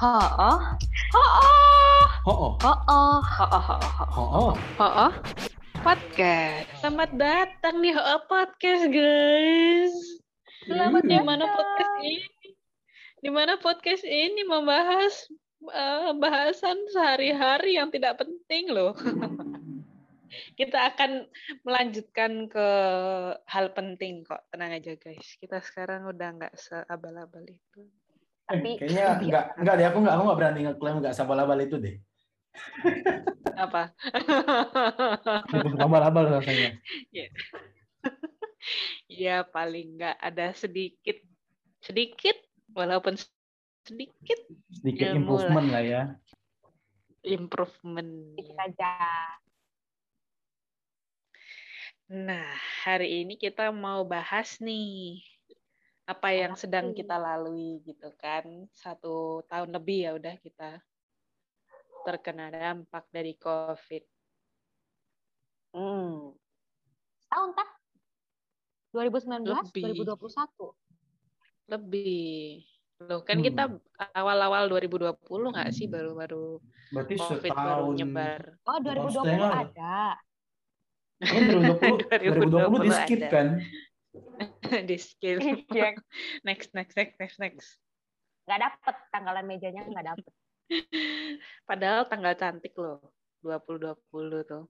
Oh, oh, Oh, oh, oh. oh, oh, Oh, oh, oh, oh. Oh, oh. Oh, oh. Podcast. Selamat datang di Oh Podcast, guys. Selamat Di mana podcast ini? Di mana podcast ini membahas eh, bahasan sehari-hari yang tidak penting loh. Kita akan melanjutkan ke hal penting kok. Tenang aja guys. Kita sekarang udah nggak seabal-abal itu. Tapi kayaknya enggak enggak deh aku enggak aku enggak berani ngeklaim enggak sabal-abal itu deh. Apa? Cukup sabal-abal rasanya. ya paling nggak ada sedikit sedikit walaupun sedikit Sedikit Ilmu improvement lah ya. improvement. sedikit aja. Nah, hari ini kita mau bahas nih apa yang sedang kita lalui gitu kan. Satu tahun lebih ya udah kita terkena dampak dari COVID. Hmm. Tahun tak? 2019, Lebih. 2021. Lebih. Loh, kan Hmm. kita awal-awal 2020 nggak sih baru-baru Berarti COVID baru setahun. nyebar. Oh, 2020 setengah. ada. Kan 2020 2020 di skip ada. kan. di skill. Iya. next, next, next, next, next. Nggak dapet tanggalan mejanya nggak dapet. Padahal tanggal cantik loh, 2020 tuh.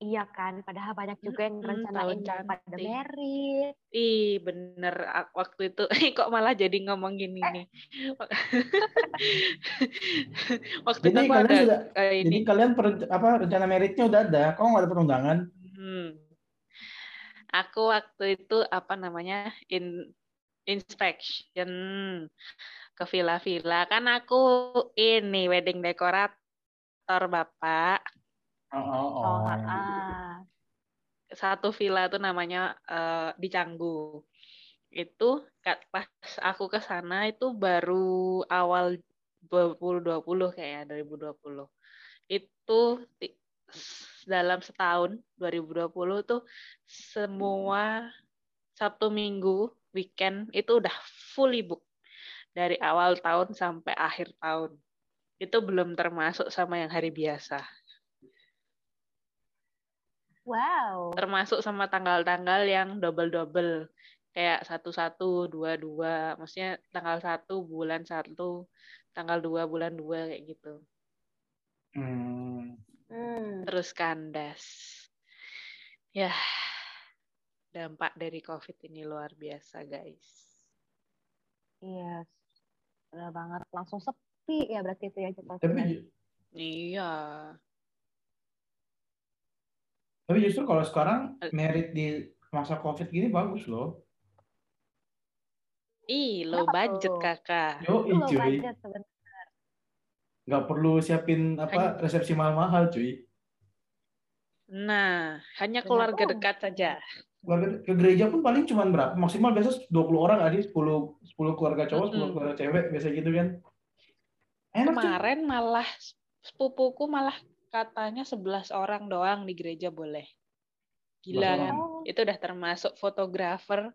Iya kan, padahal banyak juga yang rencanain mau pada merit. Ih, bener. Waktu itu, kok malah jadi ngomong gini nih. Waktu Jadi itu kalian ada sudah eh, jadi ini. kalian per- apa rencana meritnya udah ada. Kok nggak ada perundangan? Aku waktu itu apa namanya in inspection ke villa-villa. Kan aku ini wedding dekorator bapak. Oh, oh, oh. Oh, ah. satu villa tuh namanya eh, di Canggu. Itu pas aku ke sana itu baru awal 2020 kayak 2020. Itu dalam setahun 2020 tuh semua Sabtu Minggu weekend itu udah fully book dari awal tahun sampai akhir tahun. Itu belum termasuk sama yang hari biasa. Wow. termasuk sama tanggal-tanggal yang double-double kayak satu-satu dua-dua maksudnya tanggal satu bulan satu tanggal dua bulan dua kayak gitu Hmm. Hmm. terus kandas ya dampak dari covid ini luar biasa guys Iya. Benar banget. Langsung sepi ya berarti itu ya. Tapi iya tapi justru kalau sekarang merit di masa covid gini bagus loh. ih low Kenapa budget tuh? kakak Yo, Itu low budget sebenarnya. Nggak perlu siapin apa resepsi mahal-mahal, cuy. nah hanya keluarga banget. dekat saja Keluarga ke gereja pun paling cuma berapa? Maksimal biasa 20 orang ada 10 10 keluarga cowok, 10 Mm-mm. keluarga cewek biasa gitu kan. Enak cuy. kemarin malah sepupuku malah katanya 11 orang doang di gereja boleh. Gila 11 kan? Itu udah termasuk fotografer,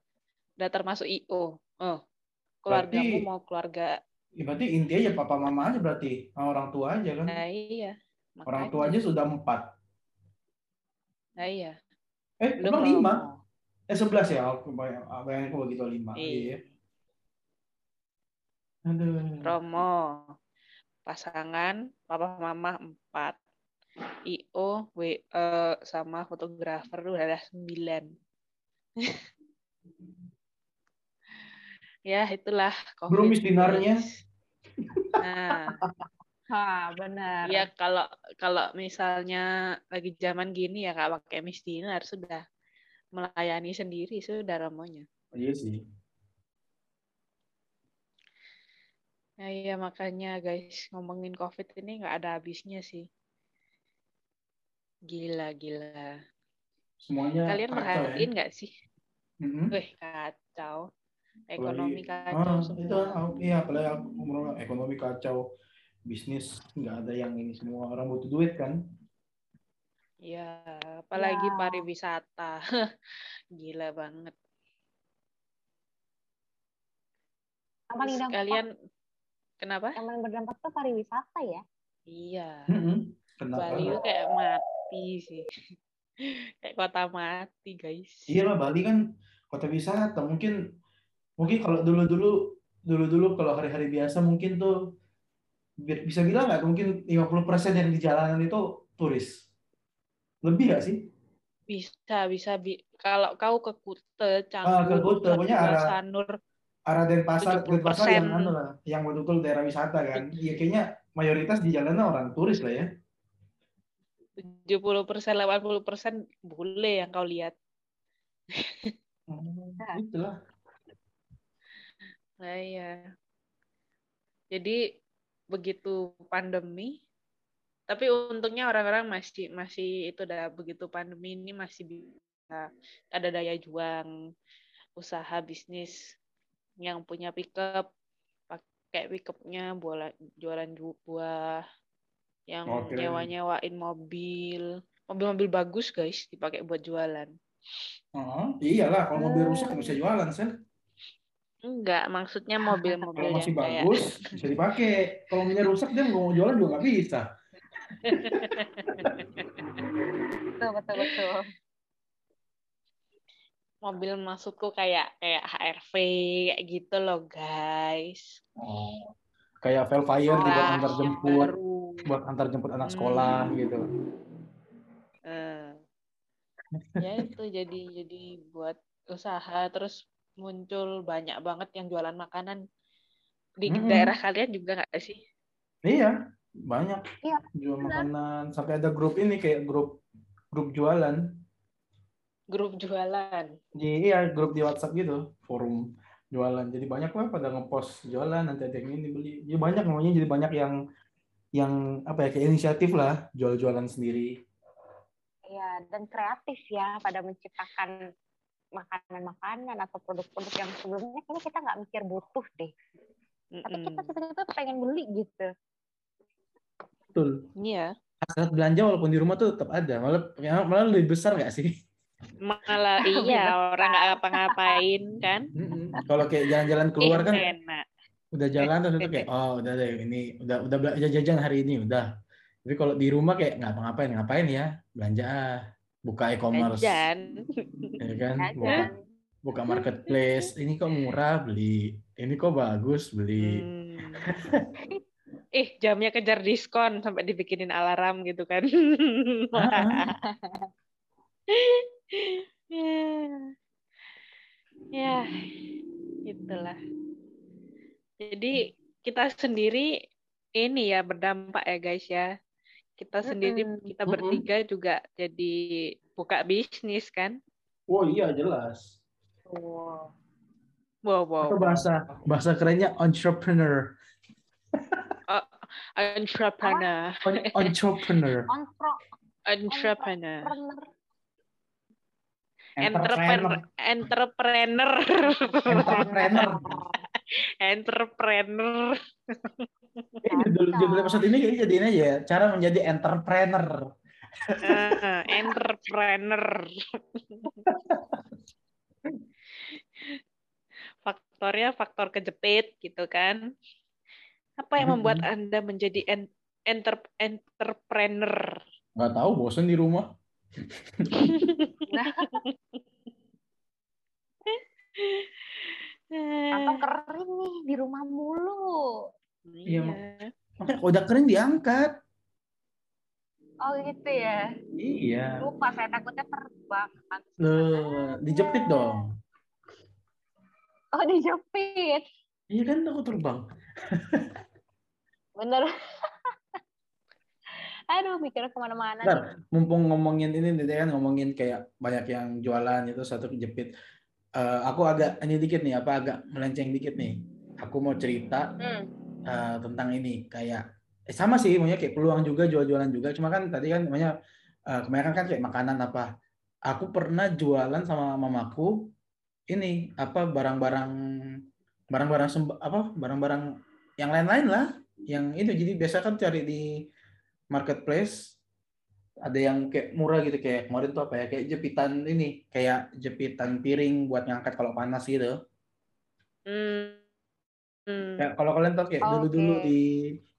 udah termasuk IO. Oh, keluargamu Berarti- mau keluarga. Ya, berarti intinya ya papa mama aja berarti, orang tua aja kan. Nah, iya. Orang makanya. tua aja sudah empat. Nah, iya. Eh, Belum emang lima? Eh, sebelas ya? Aku bayang, bayangin kok begitu lima. Iya. Iya. Aduh. Romo. Pasangan, papa mama empat. IO, W, eh, sama fotografer udah ada sembilan. ya, itulah COVID. Belum misdinarnya. guys. Nah, ha, benar. ya kalau kalau misalnya lagi zaman gini ya nggak pakai misdinar sudah melayani sendiri sudah romonya. Iya sih. Nah, iya makanya guys ngomongin COVID ini nggak ada habisnya sih. Gila gila. Semuanya Kalian kacau ya. merhatiin nggak sih? Mm-mm. Wih kacau. Ekonomi Apalagi- kacau ah, semua. Itu, ah, iya, apalagi aku ngomong ekonomi kacau, bisnis nggak ada yang ini semua orang butuh duit kan. Iya, apalagi Ya. pariwisata. Gila banget. Yang paling Terus dampak kalian Kenapa? Yang paling berdampak tuh pariwisata ya. Iya. Mm-mm. Kena Bali itu kayak mati sih. kayak kota mati, guys. Iya lah Bali kan kota wisata. Mungkin mungkin kalau dulu-dulu dulu-dulu kalau hari-hari biasa mungkin tuh bi- bisa bilang nggak mungkin 50% yang di jalanan itu turis. Lebih nggak sih? Bisa, bisa. Bi kalau kau ke Kute, Ah, ke Canggu, pokoknya Nusa arah Sanur, arah Denpasar, Denpasar yang 70%. anu lah, yang betul-betul daerah wisata kan. Iya kayaknya mayoritas di jalanan orang turis lah ya. 70%, 80% boleh yang kau lihat. Hmm, itulah. Nah, iya. Jadi begitu pandemi, tapi untungnya orang-orang masih masih itu dah begitu pandemi ini masih bisa ada daya juang usaha bisnis yang punya pickup pakai pickupnya jualan jualan ju- buah yang Oke. nyewa-nyewain mobil mobil-mobil bagus guys dipakai buat jualan Heeh, iyalah kalau mobil rusak nggak bisa jualan sel. Enggak maksudnya mobil-mobil yang masih kayak bagus bisa dipakai. Kalau mobilnya rusak dia mau jualan juga nggak bisa. Betul, betul, betul. mobil maksudku kayak kayak HRV kayak gitu loh guys Oh, kayak Velfire dibuat Wah, antar jemput, buat antar jemput anak Hmm. sekolah gitu. Eh, ya itu jadi jadi buat usaha terus muncul banyak banget yang jualan makanan di Mm-mm. daerah kalian juga nggak sih Iya, banyak Iya, jual benar. makanan. Sampai ada grup ini kayak grup grup jualan. grup jualan Di iya grup di WhatsApp gitu, forum jualan. Jadi banyak lah pada ngepost jualan nanti ada yang ini beli. Jadi banyak namanya jadi banyak yang yang apa ya kayak inisiatif lah jual-jualan sendiri. Iya, dan kreatif ya pada menciptakan makanan-makanan atau produk-produk yang sebelumnya kayaknya kita nggak mikir butuh deh. Tapi kita Mm-mm. tiba-tiba pengen beli gitu. Betul. iya Hasrat belanja walaupun di rumah tuh tetap ada. Malah ya, malah lebih besar nggak sih? malah iya orang nggak ngapa-ngapain kan Mm-mm. Kalau kayak jalan-jalan keluar kan enak udah jalan terus itu kayak oh udah deh ini udah udah belanja jajan hari ini udah. Tapi kalau di rumah kayak nggak ngapain ngapain ya belanja ah buka e-commerce ya kan buka, buka marketplace ini kok murah beli ini kok bagus beli Hmm. Eh, jamnya kejar diskon sampai dibikinin alarm gitu kan. Ya, itulah. Jadi kita sendiri ini ya berdampak ya guys ya. Kita sendiri Mm-mm. kita Mm-mm. bertiga juga jadi buka bisnis kan. oh iya jelas Wow. Wow, wow. atau bahasa bahasa kerennya entrepreneur Entrepreneur. On- entrepreneur Entrepreneur. entrepreneur Entrepreneur. Entrepreneur. entrepreneur Entrepreneur. Eh, judul episode ini kayaknya jadiin aja ya cara menjadi entrepreneur Ah, entrepreneur. Faktornya faktor kejepit gitu kan. Apa yang membuat. Anda menjadi en- enter- entrepreneur? nggak tahu bosen di rumah atau kering nih di rumah mulu. Iya. makanya kalau udah kering diangkat Oh gitu ya. iya Lupa saya takutnya terbang. Loh, dijepit dong Oh dijepit. iya kan aku terbang Bener. Aduh mikirnya ke mana-mana. Bentar, mumpung ngomongin ini nih kan ngomongin kayak banyak yang jualan itu satu kejepit. Eh, aku agak ini dikit nih, apa agak melenceng dikit nih. Aku mau cerita Hmm. Eh, tentang ini kayak eh, sama sih, maunya kayak peluang juga jual-jualan juga. Cuma kan tadi kan namanya eh, kemarin kan kayak makanan apa. Aku pernah jualan sama mamaku ini apa barang-barang barang-barang apa barang-barang yang lain-lain lah. Yang itu jadi biasa kan cari di marketplace ada yang kayak murah gitu kayak kemarin tuh apa ya kayak jepitan ini kayak jepitan piring buat ngangkat kalau panas gitu Hmm. Hmm. Ya, kalau kalian tahu kayak dulu-dulu di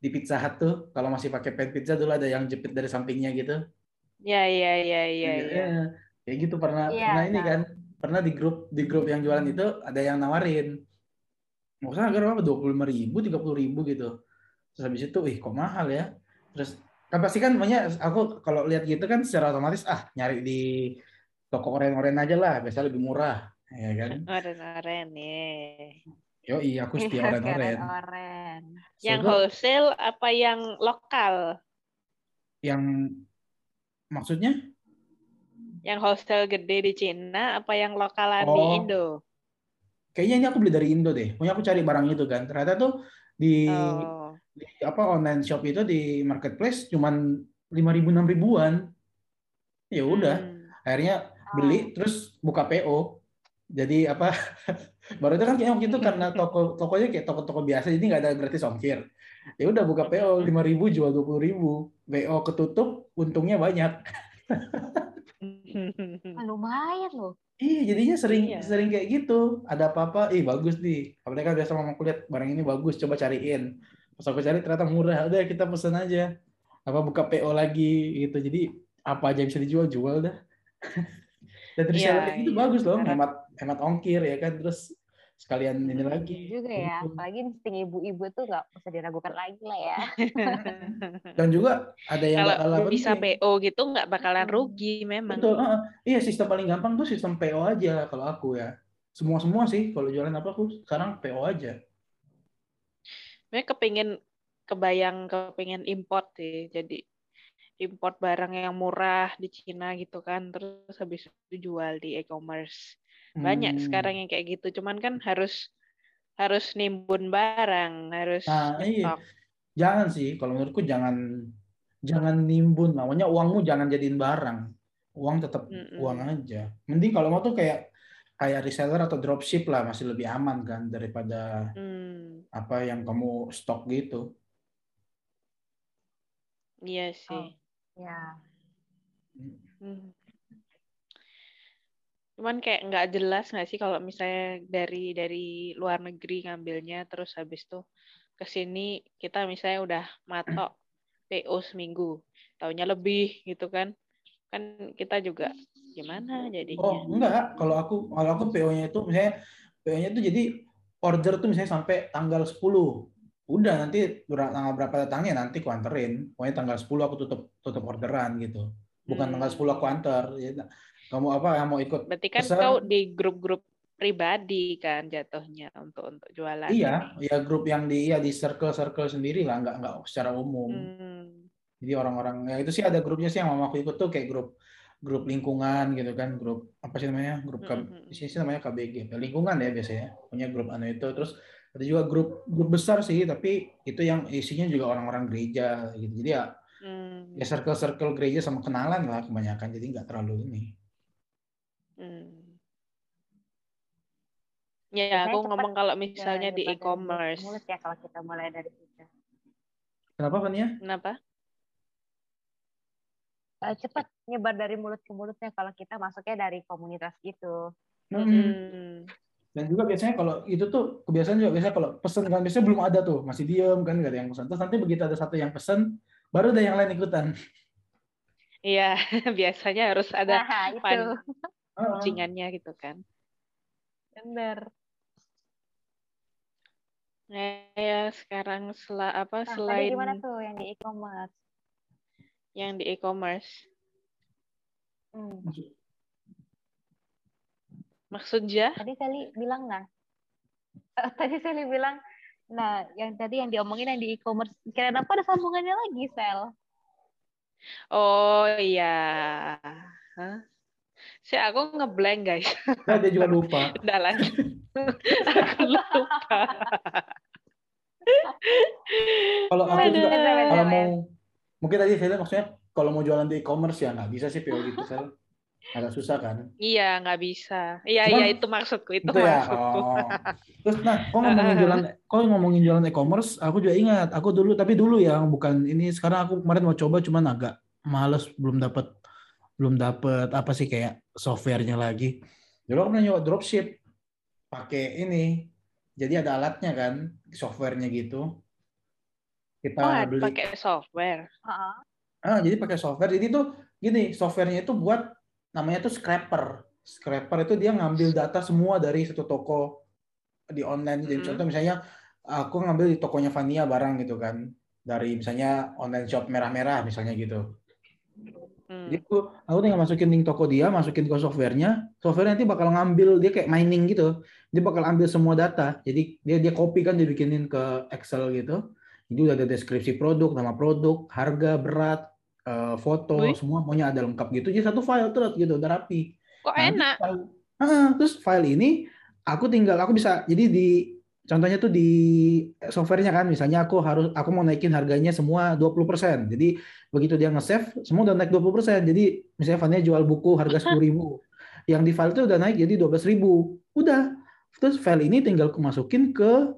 di Pizza Hut tuh, kalau masih pakai pen pizza dulu ada yang jepit dari sampingnya gitu. Ya, ya, ya, ya, Iya, ya. Kayak gitu pernah Iya, pernah ini tahu. kan. Pernah di grup di grup yang jualan itu ada yang nawarin. Usah harga berapa? Dua puluh lima ribu, tiga puluh ribu gitu. Terus habis itu, ih kok mahal ya. Terus kan pasti kan makanya aku kalau lihat gitu kan secara otomatis ah nyari di toko oren-oren aja lah, biasa lebih murah, ya kan? Oren-oren, ya. Yo iya aku setia oren-oren. Oren. Yang Soalnya wholesale apa yang lokal? yang maksudnya Yang wholesale gede di Cina apa yang lokalan di Oh. Indo? kayaknya ini aku beli dari Indo deh. Pokoknya aku cari barang itu kan. Ternyata tuh di, Oh. di apa online shop itu di marketplace cuman lima ribu enam ribuan. Ya udah, Hmm. akhirnya Oh. beli terus buka PO. Jadi apa? Baru itu kan kayak waktu itu karena toko tokonya kayak toko-toko biasa jadi nggak ada gratis ongkir. Ya udah buka PO lima ribu jual dua puluh ribu. PO ketutup untungnya banyak. Ah, lumayan loh. Iya, jadinya sering Iya. sering kayak gitu. Ada apa-apa, ih bagus nih. Apalagi kan biasa mama lihat barang ini bagus, coba cariin. Pas aku cari ternyata murah, udah kita pesen aja. Apa buka PO lagi gitu. Jadi apa aja yang bisa dijual jual dah. Dan reseller Iya, kayak gitu iya. bagus loh, hemat hemat ongkir ya kan. Terus sekalian ini Iya lagi. juga ya. Gitu. Apalagi insting ibu-ibu tuh nggak usah diragukan lagi lah ya. Dan juga ada yang bakal Kalau bisa nih? PO gitu nggak bakalan Hmm. rugi memang. Betul, heeh. Iya sistem paling gampang tuh sistem PO aja kalau aku ya. Semua semua sih kalau jualan apa aku sekarang PO aja. Sebenarnya kepingin kebayang kepingin import sih. Jadi import barang yang murah di Cina gitu kan, terus habis itu jual di e-commerce. Banyak Hmm. sekarang yang kayak gitu. Cuman kan harus harus nimbun barang, harus Nah, iya. Jangan sih, kalau menurutku jangan jangan nimbun, namanya uangmu jangan jadiin barang. Uang tetap Mm-mm. uang aja. Mending kalau mau tuh kayak kayak reseller atau dropship lah masih lebih aman kan daripada Hmm, apa yang kamu stok gitu. iya sih. Ya. Hmm. Cuman kayak nggak jelas nggak sih kalau misalnya dari dari luar negeri ngambilnya terus habis itu ke sini kita misalnya udah matok PO seminggu, taunya lebih gitu kan. Kan kita juga gimana jadinya? Oh, enggak, kalau aku kalau aku PO-nya itu misalnya PO-nya itu jadi order tuh misalnya sampai tanggal 10. Udah nanti tanggal berapa datangnya nanti ku anterin. Pokoknya tanggal 10 aku tutup tutup orderan gitu. Bukan tanggal 10 aku anter. Ya, kamu apa yang mau ikut Berarti kan pesan? kau di grup-grup pribadi kan jatuhnya untuk untuk jualan. Iya, ya grup yang di ya di circle-circle sendiri lah, nggak nggak secara umum. Hmm. Jadi orang-orang ya itu sih ada grupnya sih yang mama aku ikut tuh kayak grup grup lingkungan gitu kan, grup apa sih namanya? Grup Mm-mm. di sini sih namanya KBG, ya, lingkungan ya biasanya. Punya grup anu itu terus ada juga grup grup besar sih, tapi itu yang isinya juga orang-orang gereja gitu. Jadi ya Hmm. ya circle-circle gereja sama kenalan lah kebanyakan. Jadi nggak terlalu ini. Hmm. Ya, aku ngomong kalau Ya, misalnya di e-commerce. Mulut ya kalau kita mulai dari situ. Kenapa ya? Kenapa? Eh, cepat nyebar dari mulut ke mulutnya kalau kita masuknya dari komunitas gitu. Hmm. Dan juga biasanya kalau itu tuh kebiasaan juga biasanya kalau pesen kan biasanya belum ada tuh masih diem kan gak ada yang pesan. Terus nanti begitu ada satu yang pesen baru ada yang lain ikutan. Iya, biasanya harus ada Nah, pan- pancingannya gitu kan. Bener. Nah, ya sekarang sela apa Nah, tadi selain gimana tuh yang di e-commerce? yang di e-commerce, Hmm. Maksudnya Tadi Sally bilang nah. Tadi Sally bilang nah yang tadi yang diomongin yang di e-commerce kira apa ada sambungannya lagi Sel? oh iya. Hah? Si aku ngeblank guys. Nah, dia juga lupa. Udah lanjut. aku lupa. Kalau aku Aduh. juga kalau mau mungkin tadi saya maksudnya kalau mau jualan di e-commerce ya nggak bisa sih PO gitu Sel. Agak susah kan. Iya, nggak bisa. Iya, Cuman- iya itu maksudku, itu Itu ya. maksudku. Oh. Terus nah, kok ngomongin jualan kok ngomongin jualan e-commerce, aku juga ingat, aku dulu tapi dulu ya bukan ini sekarang aku kemarin mau coba cuman agak males belum dapat belum dapat apa sih kayak softwarenya lagi. Dulu aku pernah nyoba dropship pakai ini Jadi ada alatnya kan, softwarenya gitu. Kita Oh, beli. pakai software. Heeh. Ah, jadi pakai software. Jadi tuh gini, softwarenya itu buat namanya tuh scraper. Scraper itu dia ngambil data semua dari satu toko di online. Jadi Mhm. contoh misalnya aku ngambil di tokonya Vania barang gitu kan. Dari misalnya online shop merah-merah misalnya gitu. Hmm. Jadi aku, aku tinggal masukin link toko dia, masukin ke softwarenya. Software nanti bakal ngambil dia kayak mining gitu. Dia bakal ambil semua data. Jadi dia dia copy kan dibikinin ke Excel gitu. Jadi udah ada deskripsi produk, nama produk, harga, berat, eh, foto, Wih. semua maunya ada lengkap gitu. Jadi satu file terus gitu, udah rapi. Kok Nah, enak? terus file, Ah, terus file ini aku tinggal aku bisa jadi di contohnya tuh di softwarenya kan misalnya aku harus aku mau naikin harganya semua 20%. Jadi begitu dia nge-save semua udah naik 20%. Jadi misalnya Vania jual buku harga 10.000. Yang di file itu udah naik jadi 12.000. Udah. Terus file ini tinggal aku masukin ke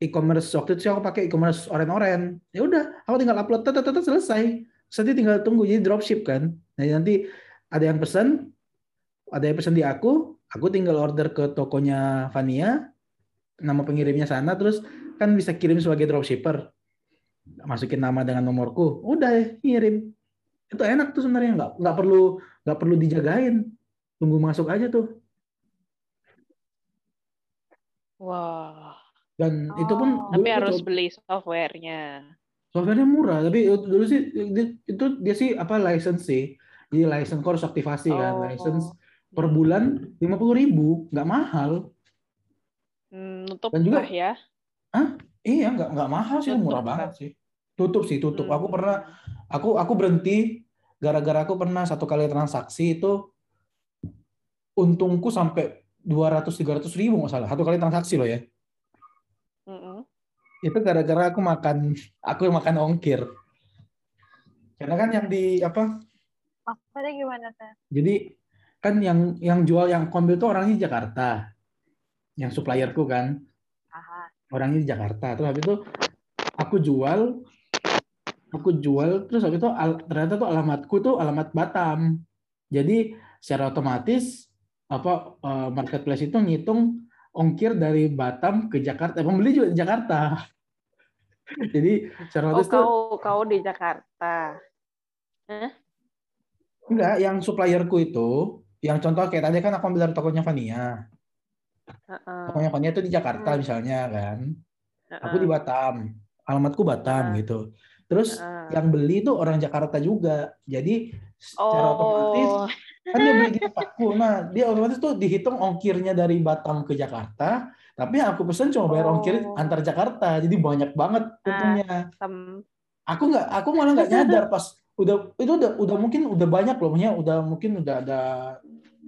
e-commerce waktu itu sih aku pakai e-commerce oren-oren. Ya udah, aku tinggal upload tet, tet, selesai. Nanti tinggal tunggu jadi dropship kan. Nah, nanti ada yang pesan, ada yang pesan di aku, aku tinggal order ke tokonya Vania, nama pengirimnya sana, terus kan bisa kirim sebagai dropshipper. Masukin nama dengan nomorku, udah kirim. Itu enak tuh sebenarnya nggak nggak perlu nggak perlu dijagain, tunggu masuk aja tuh. Wah. Dan itu pun Oh. Tapi harus beli softwarenya. Softwarenya murah, tapi dulu sih itu dia sih apa license sih. Jadi license kau harus aktivasi kan, Oh. license per bulan lima puluh ribu, nggak mahal. Hmm, nutup Dan juga- kah ya? Iya, nggak nggak mahal sih, Tutup murah kan? banget sih. Tutup sih, tutup. Aku Hmm. pernah, aku aku berhenti gara-gara aku pernah satu kali transaksi itu untungku sampai 200-300 ribu nggak salah. Satu kali transaksi loh ya. Mm-mm. Itu gara-gara aku makan, aku yang makan ongkir. Karena kan yang di apa? Maksudnya gimana teh? Jadi kan yang yang jual yang ambil tuh orangnya Jakarta. Yang supplierku kan. Aha. orangnya di Jakarta terus habis itu aku jual aku jual terus habis itu al- ternyata tuh alamatku tuh alamat Batam jadi secara otomatis apa eh, marketplace itu ngitung ongkir dari Batam ke Jakarta pembeli juga di Jakarta jadi secara Oh, otomatis tuh kau kau di Jakarta. enggak yang supplierku itu yang contoh kayak tadi kan aku ambil dari tokonya Vania Heeh. tokonya Vania itu di Jakarta Hmm. misalnya kan aku heeh, di Batam alamatku Batam Ah. gitu terus heeh. yang beli itu orang Jakarta juga. Jadi secara otomatis Oh, kan dia beli di tempatku. Nah, dia otomatis tuh dihitung ongkirnya dari Batam ke Jakarta, tapi yang aku pesen cuma bayar ongkir Oh. antar Jakarta. Jadi banyak banget untungnya. tem- Aku nggak aku malah nggak nyadar pas udah itu udah udah mungkin udah banyak loh, maksudnya udah mungkin udah ada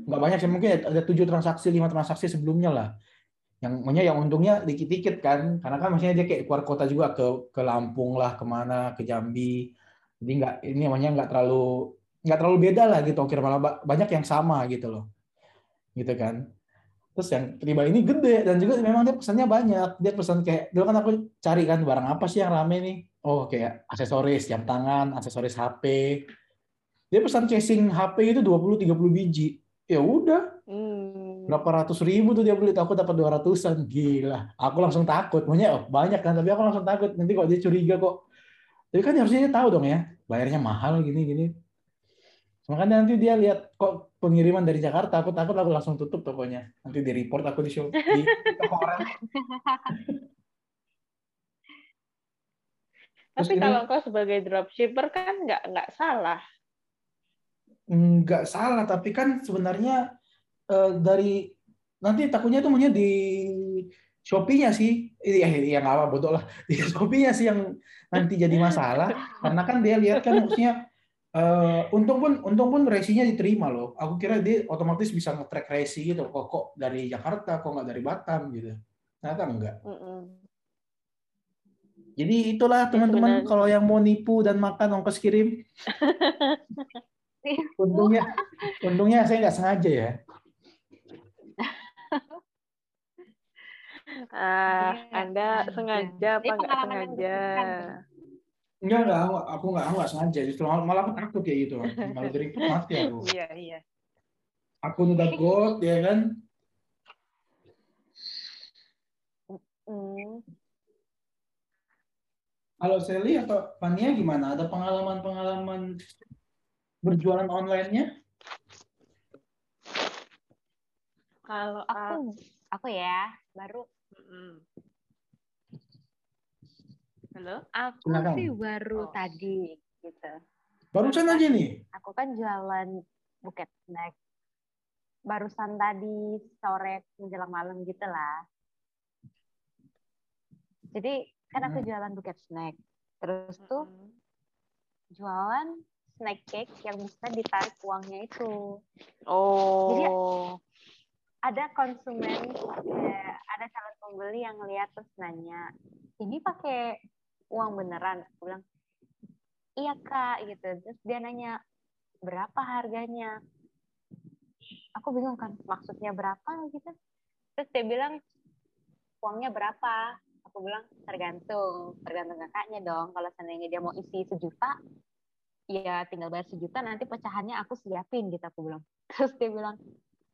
nggak banyak sih mungkin ada tujuh transaksi lima transaksi sebelumnya lah yang maksudnya yang untungnya dikit-dikit kan karena kan maksudnya dia kayak keluar kota juga ke ke Lampung lah ke mana ke Jambi jadi nggak ini namanya nggak terlalu nggak terlalu beda lah gitu ongkir malah ba- banyak yang sama gitu loh. Gitu kan. Terus yang tiba ini gede dan juga memang dia pesannya banyak. Dia pesan kayak dulu kan aku cari kan barang apa sih yang rame nih? Oh kayak aksesoris jam tangan aksesoris HP dia pesan casing HP itu 20-30 biji. Ya udah. Hmm, berapa ratus ribu tuh dia beli. Aku dapat dua ratusan. Gila. Aku langsung takut. Maunya oh, banyak kan tapi aku langsung takut. Nanti kok dia curiga kok. Tapi kan harusnya dia tahu dong ya bayarnya mahal gini gini makanya nanti dia lihat kok pengiriman dari Jakarta. Aku takut aku langsung tutup tokonya. Nanti di report aku di show di toko orang. Terus Tapi ini- kalau kau sebagai dropshipper kan nggak nggak salah. nggak salah tapi kan sebenarnya eh, dari nanti takutnya tuh maunya di Shopee-nya sih. Iya iya nggak apa bodoh lah. Di Shopee-nya sih yang nanti jadi masalah. Karena kan dia lihat kan maksudnya eh, untung pun untung pun resinya diterima loh. Aku kira dia otomatis bisa nge-track resi gitu. Kok kok dari Jakarta kok nggak dari Batam gitu. Ternyata enggak Mm-mm. jadi itulah teman-teman sebenarnya- kalau yang mau nipu dan makan ongkos kirim. Untungnya untungnya saya nggak sengaja ya. Iya, Anda sengaja. apa nggak sengaja? Enggak, enggak, aku enggak, aku enggak sengaja. Justru malah aku takut ya gitu. Malah jadi mati aku. Iya, iya. Aku udah gold, ya kan? Halo Sally atau Pania gimana? Ada pengalaman-pengalaman berjualan online-nya? Kalau aku, aku ya baru mm -mm. Halo? aku Silakan. sih baru Oh. tadi gitu. Barusan aja nih. Aku kan jualan buket snack. Barusan tadi sore menjelang malam gitu lah. Jadi kan aku Hmm. jualan buket snack. Terus tuh Mm. jualan snack cake yang bisa ditarik uangnya itu. Oh. ada konsumen eh, ada calon pembeli yang lihat terus nanya ini pakai uang beneran. Aku bilang iya kak gitu. Terus dia nanya berapa harganya? Aku bingung kan maksudnya berapa gitu. Terus dia bilang uangnya berapa? Aku bilang tergantung tergantung kakaknya dong. Kalau seandainya dia mau isi sejuta ya tinggal bayar sejuta nanti pecahannya aku siapin gitu aku bilang. Terus dia bilang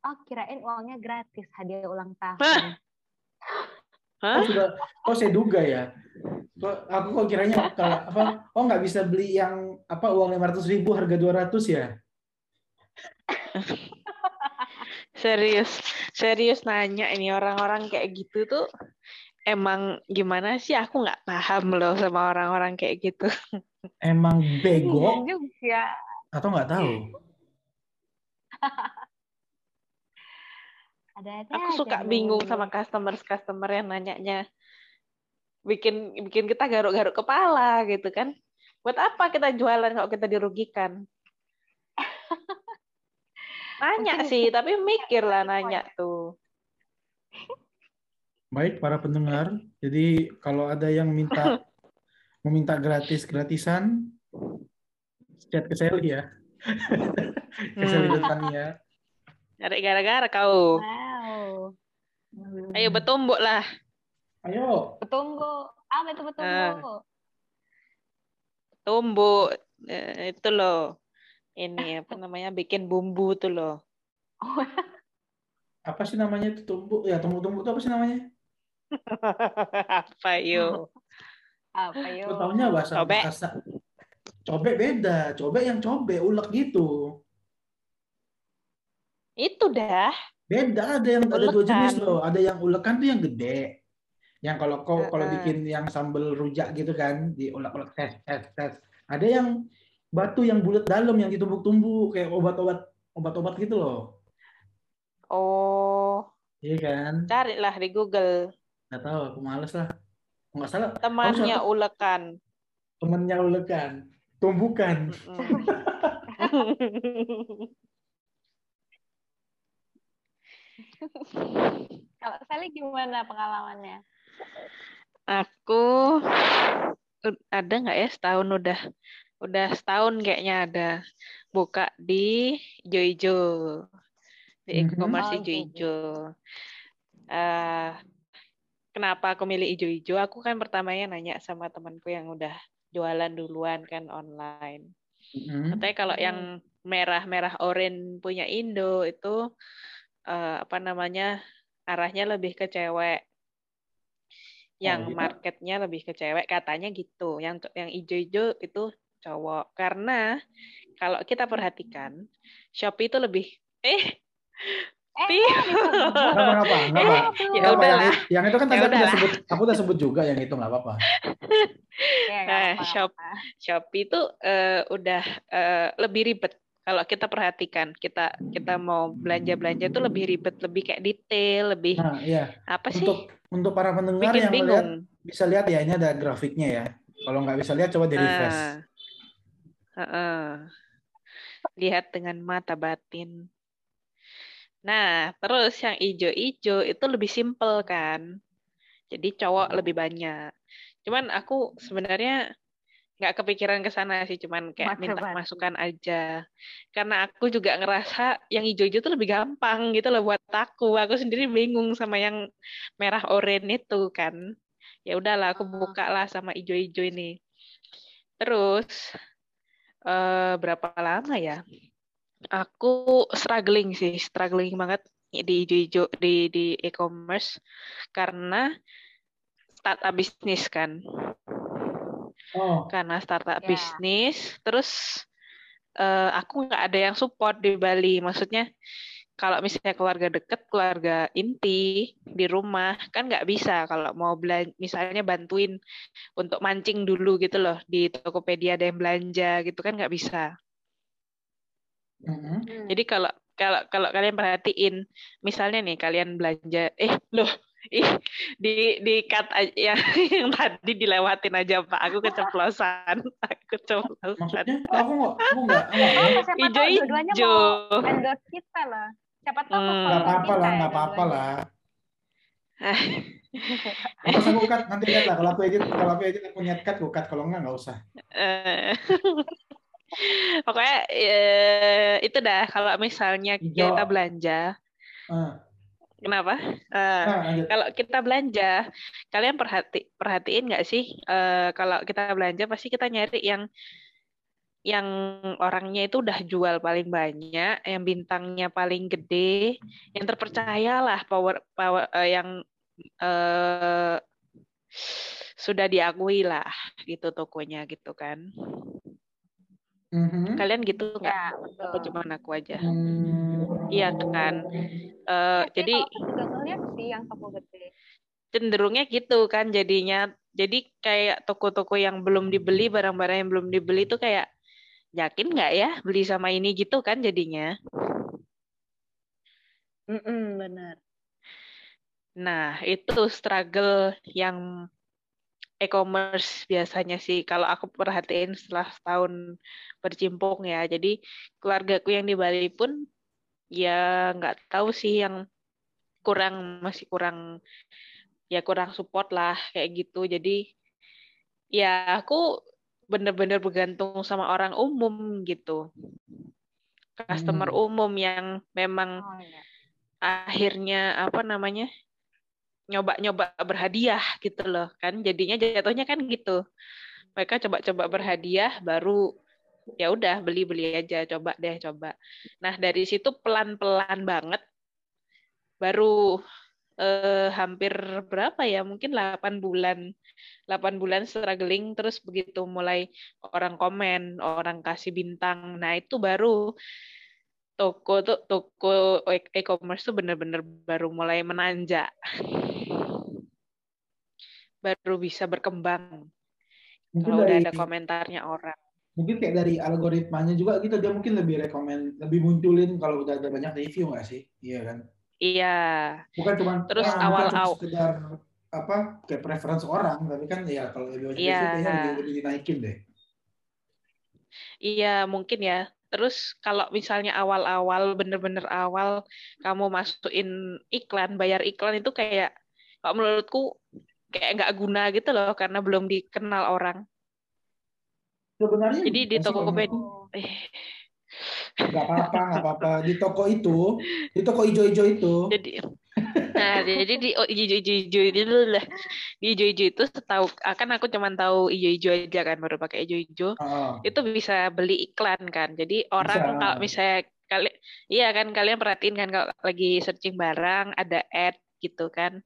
oh kirain uangnya gratis hadiah ulang tahun. Hah? Oh, sudah, oh saya duga ya. Kok, aku kok kiranya kalau apa? Oh nggak bisa beli yang apa uang lima ratus ribu harga 200 ya? Serius, serius nanya ini orang-orang kayak gitu tuh emang gimana sih? Aku nggak paham loh sama orang-orang kayak gitu. Emang bego juga atau nggak tahu? ada-ada Aku aja suka bingung ngomongin. sama customer-customer yang nanyanya. Bikin bikin kita garuk-garuk kepala gitu kan. Buat apa kita jualan kalau kita dirugikan? Nanya Mungkin- sih, tapi mikir lah nanya tuh. Baik para pendengar, jadi kalau ada yang minta meminta gratis gratisan, chat ke Sally ya. ke Sally Hmm. ya. Cari gara-gara kau. wow Ayo bertumbuk lah. Ayo, Betunggu. Apa itu betunggu? Tumbuk. Eh, itu loh. Ini apa namanya? Bikin bumbu tuh loh. apa sih namanya itu tumbuk? Ya tumbuk-tumbuk itu apa sih namanya? apa yuk? Apa yo? Taunya bahasa Cobek. bahasa. Cobek beda, cobek yang cobek ulek gitu. Itu dah. Beda, ada yang ada dua Ulekan. jenis loh. Ada yang ulekan tuh yang gede. Yang kalau kau kalau bikin yang sambal rujak gitu kan, diulek-ulek tes tes tes. Ada yang batu yang bulat dalam yang ditumbuk-tumbuk kayak obat-obat obat-obat gitu loh. Oh, Iya kan? carilah di Google. Nggak tahu, aku males lah. Nggak salah, Temannya suatu- ulekan. temennya ulekan. Tumbukan. Kalau Sally gimana pengalamannya? Aku ada nggak ya setahun udah udah setahun kayaknya ada buka di Ijo-Ijo di Mhm. e-commerce Oh, Ijo-Ijo. Eh, kenapa aku milih Ijo-Ijo? Aku kan pertamanya nanya sama temanku yang udah jualan duluan kan online. Mhm. Katanya kalau Hmm. yang merah-merah orange punya Indo itu eh, apa namanya arahnya lebih ke cewek. Yang iya? marketnya lebih ke cewek katanya gitu. Yang yang ijo-ijo itu cowok. Karena kalau kita perhatikan Shopee itu lebih eh Eh, apa-apa, nggak Eh, ya udahlah. yang, yang itu kan tadi Ya aku udah sebut, aku udah sebut juga yang itu nggak apa-apa. Nah, shop. Shopee itu eh, udah eh, lebih ribet. Kalau kita perhatikan, kita kita mau belanja-belanja itu lebih ribet, lebih kayak detail, lebih Nah, iya. apa sih? Untuk untuk para pendengar Bikin yang melihat bingung. bisa lihat ya ini ada grafiknya ya. Kalau nggak bisa lihat coba di refresh. Ah. Heeh. Lihat dengan mata batin. Nah, terus yang ijo-ijo itu lebih simple kan. Jadi cowok lebih banyak. Cuman aku sebenarnya nggak kepikiran ke sana sih, cuman kayak minta batin. masukan aja. Karena aku juga ngerasa yang ijo-ijo tuh lebih gampang gitu loh buat aku. Aku sendiri bingung sama yang merah oranye itu kan. Ya udahlah, aku Ah. buka lah sama ijo-ijo ini. Terus eh, berapa lama ya? Aku struggling sih, struggling banget di ijo-ijo di di e-commerce karena startup bisnis kan. Oh. karena startup yeah. bisnis terus uh, aku nggak ada yang support di Bali maksudnya kalau misalnya keluarga deket, keluarga inti di rumah kan nggak bisa kalau mau belanja, misalnya bantuin untuk mancing dulu gitu loh di Tokopedia ada yang belanja gitu kan nggak bisa. Mm-hmm. Jadi kalau kalau kalau kalian perhatiin, misalnya nih kalian belanja, eh loh di di cut aja ya, yang tadi dilewatin aja Pak. Aku keceplosan. Aku keceplosan. Maksudnya aku nggak aku nggak hijau hijau. Endorse kita lah. Siapa tahu hmm. Gak apa-apa lah, nggak apa-apa lah. Apa aku cut nanti lihat lah kalau aku edit kalau aku edit aku niat cut aku cut kalau enggak nggak usah. Eh. Pokoknya ya, itu dah kalau misalnya kita belanja. Uh. Kenapa? Uh, nah, kalau kita belanja, kalian perhati perhatiin nggak sih? Uh, kalau kita belanja pasti kita nyari yang yang orangnya itu udah jual paling banyak, yang bintangnya paling gede, yang terpercaya lah power power uh, yang uh, sudah diakui lah gitu tokonya gitu kan. Mm-hmm. Kalian gitu nggak? Ya, Apa cuma aku aja? Hmm. Iya kan. Uh, ya, jadi sih yang toko gede. Cenderungnya gitu kan jadinya. Jadi kayak toko-toko yang belum dibeli, barang-barang yang belum dibeli itu kayak yakin nggak ya beli sama ini gitu kan jadinya. Mm-mm, benar. Nah, itu struggle yang e-commerce biasanya sih kalau aku perhatiin setelah setahun bercimpung ya jadi keluargaku yang di Bali pun ya nggak tahu sih yang kurang masih kurang ya kurang support lah kayak gitu jadi ya aku bener-bener bergantung sama orang umum gitu customer hmm. umum yang memang oh, ya. akhirnya apa namanya nyoba-nyoba berhadiah gitu loh kan. Jadinya jatuhnya kan gitu. Mereka coba-coba berhadiah baru ya udah beli-beli aja coba deh coba. Nah dari situ pelan-pelan banget. Baru eh, hampir berapa ya? Mungkin 8 bulan. 8 bulan struggling terus begitu mulai orang komen orang kasih bintang. Nah itu baru toko tuh toko e-commerce tuh bener-bener baru mulai menanjak baru bisa berkembang mungkin kalau dari, udah ada komentarnya orang. Mungkin kayak dari algoritmanya juga gitu dia mungkin lebih rekomend lebih munculin kalau udah ada banyak review nggak sih? Iya kan? Iya. Bukan cuma terus ah, awal awal sekedar apa kayak preference orang tapi kan ya kalau lebih banyak iya. review kayaknya lebih, lebih dinaikin deh. Iya mungkin ya. Terus kalau misalnya awal-awal, bener-bener awal kamu masukin iklan, bayar iklan itu kayak, kalau menurutku kayak nggak guna gitu loh, karena belum dikenal orang. Sebenarnya jadi di Tokopedia, eh. nggak apa-apa, nggak apa-apa. Di toko itu, di toko hijau-hijau itu. Jadi, Nah, jadi di oh, hijau-hijau itu lah. Di hijau-hijau itu setahu akan aku cuma tahu hijau-hijau aja kan baru pakai hijau-hijau. Oh. Itu bisa beli iklan kan. Jadi orang bisa. kalau misalnya kali iya kan kalian perhatiin kan kalau lagi searching barang ada ad gitu kan.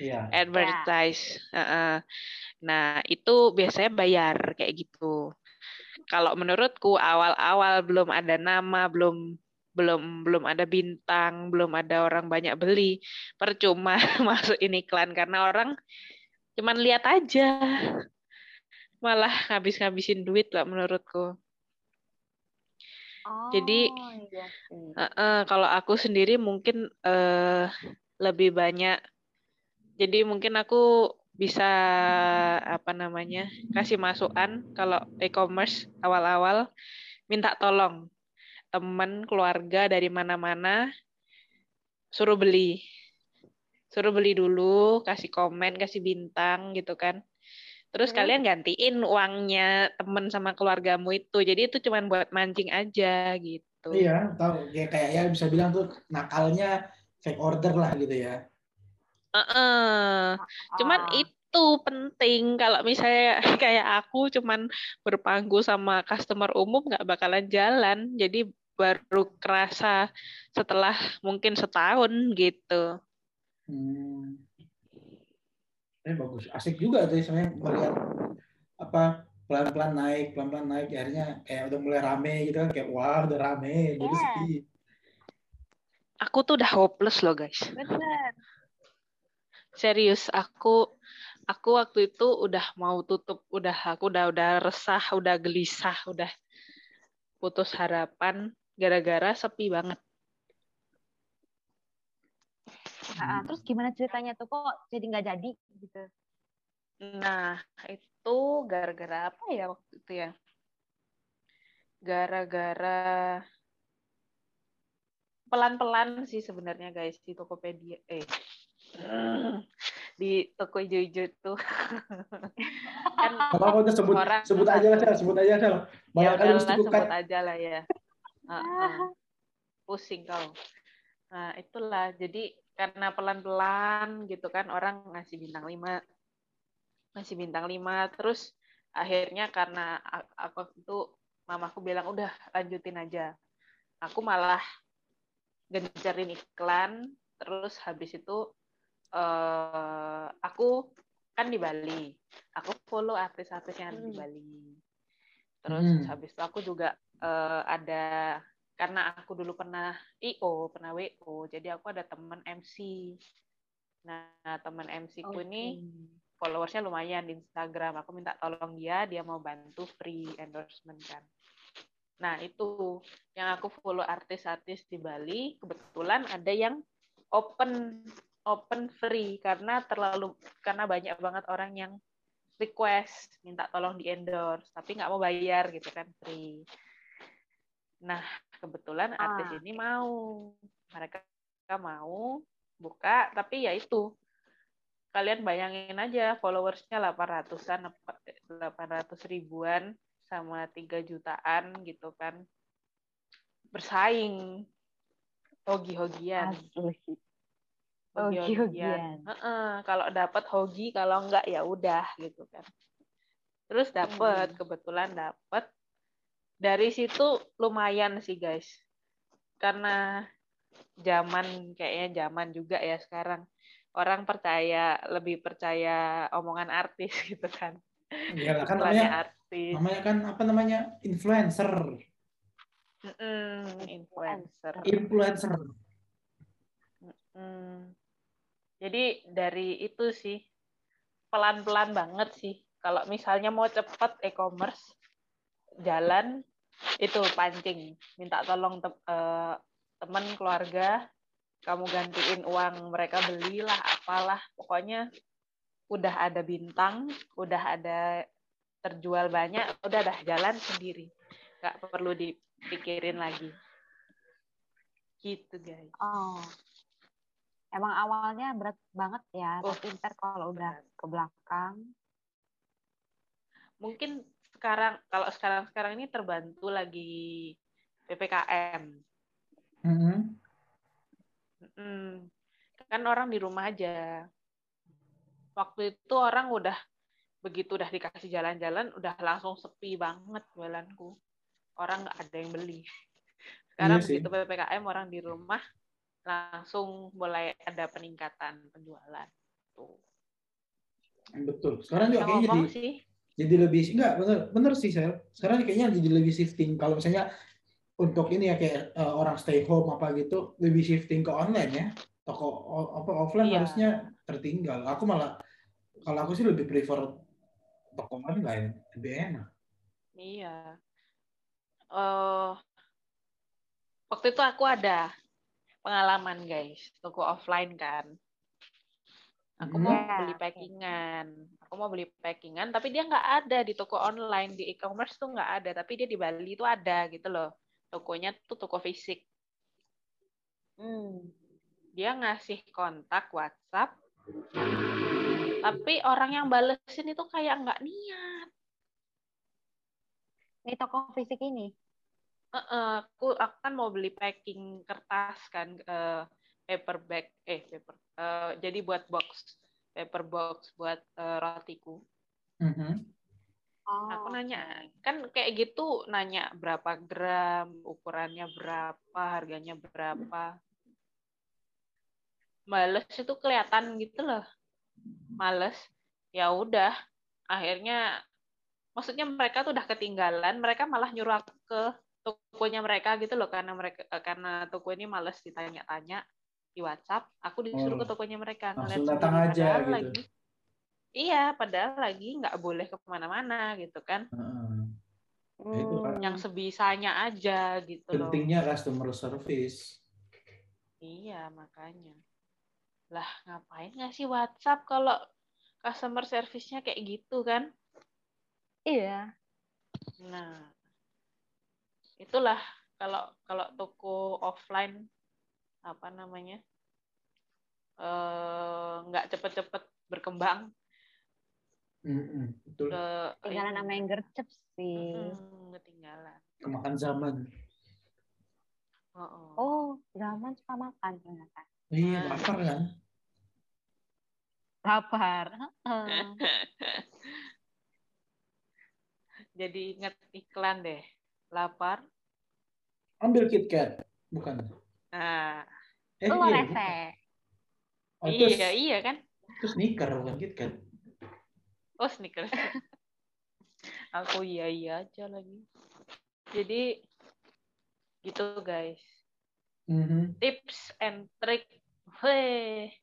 Iya. Advertise. Yeah. Uh -uh. Nah, itu biasanya bayar kayak gitu. Kalau menurutku awal-awal belum ada nama, belum belum belum ada bintang, belum ada orang banyak beli, percuma masuk ini iklan karena orang cuman lihat aja, malah ngabis-ngabisin duit lah menurutku. Oh, Jadi iya uh, uh, kalau aku sendiri mungkin uh, lebih banyak, jadi mungkin aku bisa apa namanya kasih masukan kalau e-commerce awal-awal minta tolong teman keluarga dari mana-mana suruh beli. Suruh beli dulu kasih komen kasih bintang gitu kan. Terus hmm. kalian gantiin uangnya temen sama keluargamu itu. Jadi itu cuma buat mancing aja gitu. Iya tahu. Ya kayak ya bisa bilang tuh nakalnya fake order lah gitu ya uh -uh. cuman itu itu penting kalau misalnya kayak aku cuman berpangku sama customer umum nggak bakalan jalan jadi baru kerasa setelah mungkin setahun gitu. Hmm. Eh bagus, asik juga tuh sebenarnya melihat apa pelan-pelan naik, pelan-pelan naik, akhirnya kayak udah mulai rame gitu kan, kayak wah udah rame, jadi Iya. sepi. Aku tuh udah hopeless loh guys. Bener. Serius, aku aku waktu itu udah mau tutup, udah aku udah udah resah, udah gelisah, udah putus harapan gara-gara sepi banget. Ah, terus gimana ceritanya tuh kok jadi nggak jadi gitu? Nah, itu gara-gara apa ya waktu itu ya? Gara-gara pelan-pelan sih sebenarnya guys di Tokopedia. Eh, di toko ijo-ijo itu. kan Apa sebut Orang sebut aja lah, Sel, sebut aja Sel. ya Banyak kali mesti udahlah bukan. sebut aja lah ya. Heeh. Pusing kau. Nah, itulah. Jadi karena pelan-pelan gitu kan orang ngasih bintang 5. Ngasih bintang 5 terus akhirnya karena aku itu mamaku bilang udah lanjutin aja. Aku malah gencarin iklan terus habis itu eh aku kan di Bali. Aku follow artis-artis yang ada di Hmm. Bali. Terus Hmm. habis itu aku juga eh, ada karena aku dulu pernah IO, pernah WO, jadi aku ada teman MC. Nah, teman MC ku ini followersnya lumayan di Instagram. Aku minta tolong dia, dia mau bantu free endorsement kan. Nah, itu yang aku follow artis-artis di Bali, kebetulan ada yang open open free karena terlalu karena banyak banget orang yang request minta tolong di endorse tapi nggak mau bayar gitu kan free. Nah, kebetulan artis Ah. ini mau mereka mau buka tapi ya itu kalian bayangin aja followersnya 800-an 800 ribuan sama 3 jutaan gitu kan bersaing hogi-hogian Asli. Hogi-hogian Hogi-hogian. Heeh, kalau dapat hogi kalau enggak ya udah gitu kan. Terus dapat Hmm. kebetulan dapat dari situ lumayan sih guys. Karena zaman kayaknya zaman juga ya sekarang. Orang percaya lebih percaya omongan artis gitu kan. Iyalah kan namanya artis. namanya kan apa namanya? Influencer, Mm-mm, influencer. influencer. Hmm. Jadi dari itu sih pelan-pelan banget sih. Kalau misalnya mau cepet e-commerce jalan itu pancing, minta tolong te- eh, teman keluarga, kamu gantiin uang mereka belilah apalah, pokoknya udah ada bintang, udah ada terjual banyak, udah dah jalan sendiri, nggak perlu dipikirin lagi. Gitu guys. Oh. Emang awalnya berat banget ya, Oh, tapi ntar kalau udah berat. ke belakang, mungkin sekarang kalau sekarang sekarang ini terbantu lagi ppkm Mhm. Mm. kan orang di rumah aja waktu itu orang udah begitu udah dikasih jalan-jalan udah langsung sepi banget jualanku orang nggak ada yang beli sekarang Iya sih. begitu ppkm orang di rumah langsung mulai ada peningkatan penjualan tuh Betul. Sekarang juga kayaknya jadi sih jadi lebih enggak bener bener sih Sel. Sekarang kayaknya jadi lebih shifting kalau misalnya untuk ini ya kayak eh, orang stay home apa gitu lebih shifting ke online ya. Toko apa offline Iya. harusnya tertinggal. Aku malah kalau aku sih lebih prefer toko online lebih enak. Iya. eh waktu itu aku ada pengalaman guys, toko offline kan. Aku mau Hmm. beli packingan, aku mau beli packingan, tapi dia nggak ada di toko online di e-commerce tuh nggak ada, tapi dia di Bali itu ada gitu loh. Tokonya tuh toko fisik. hmm, Dia ngasih kontak WhatsApp, tapi orang yang balesin itu kayak nggak niat. ini toko fisik ini. Heeh, aku aku kan mau beli packing kertas kan eh, paper bag eh paper eh, jadi buat box paper box buat eh, rotiku. Mhm. Oh, Aku nanya kan kayak gitu nanya berapa gram, ukurannya berapa, harganya berapa. Males itu kelihatan gitu loh. Males. Ya udah, akhirnya maksudnya mereka tuh udah ketinggalan mereka malah nyuruh aku ke tokonya mereka gitu loh karena mereka eh, karena toko ini males ditanya-tanya di WhatsApp aku disuruh Oh, ke tokonya mereka langsung ngeliat datang aja Padahal gitu. lagi iya padahal lagi nggak boleh ke mana-mana gitu kan Heeh. Ya, itu kan. yang sebisanya aja gitu loh Pentingnya customer service. iya makanya lah ngapain ngasih WhatsApp kalau customer service-nya kayak gitu kan Iya. Nah, itulah kalau kalau toko offline apa namanya eh, nggak cepet-cepet berkembang Mm-mm, betul. ke Ketinggalan sama yang gercep sih. Mm, ketinggalan. Kemakan zaman. Oh, oh. Oh, zaman suka makan ternyata. Iya, Nah. lapar kan? Lapar. Jadi inget iklan deh, lapar. Ambil KitKat. Bukan. Nah, Eh, Lu iya. rese. Oh, terus, iya iya kan? terus sneaker bukan KitKat. Oh sneakers. Aku iya iya aja lagi. Jadi gitu guys. Mhm. tips and trick. Hei,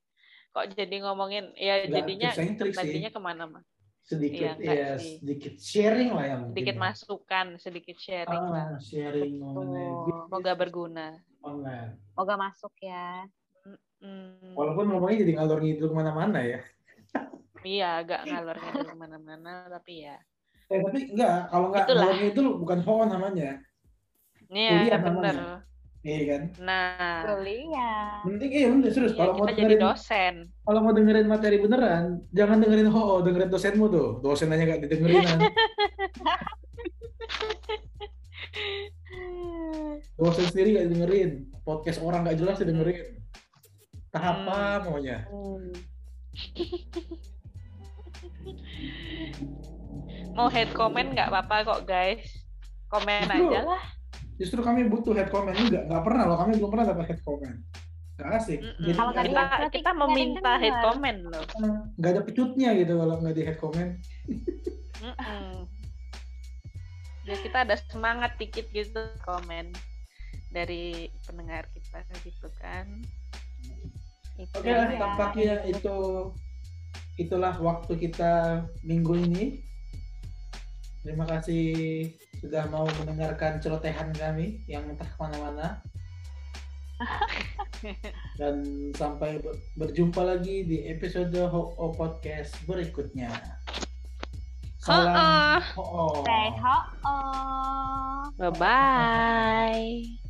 kok jadi ngomongin ya Nggak, jadinya sih. nantinya ke mana-mana. Sedikit, ya, sih. sedikit sharing lah yang Sedikit penting. masukan, sedikit sharing lah. Ah, sharing mengenai Betul. bisnis Semoga berguna. online. Moga masuk ya. Hmm, Walaupun ngomongnya jadi ngalor ngidul ke mana-mana ya. iya, agak ngalor ngidul ke mana-mana, tapi ya. Eh, tapi enggak, kalau enggak Itulah. ngalor ngidul bukan hoon namanya. Iya, bener. Iya kan? Nah, Kuliah. Penting iya bener serius. ya, kalau mau dengerin dosen. kalau mau dengerin materi beneran, jangan dengerin ho, dengerin dosenmu tuh. Dosen aja nggak didengerin. kan. dosen sendiri nggak didengerin. Podcast orang nggak jelas didengerin. Tahap apa Hmm. maunya? Hmm. Mau head comment nggak apa-apa kok guys. Komen aja lah. Justru kami butuh head comment enggak, nggak pernah loh. Kami belum pernah dapat head comment. Nggak asik. Mm-mm. Jadi Kalau kita, ada, kita meminta head comment loh. nggak ada pecutnya gitu kalau nggak di head comment. Mm-mm. Ya kita ada semangat dikit gitu komen dari pendengar kita gitu kan. Itu Oke lah, dia. tampaknya itu itulah waktu kita minggu ini. Terima kasih sudah mau mendengarkan celotehan kami yang entah ke mana-mana. Dan sampai ber- berjumpa lagi di episode Ho O Podcast berikutnya. Salam Ha-ha. Ho Say ho. Bye bye.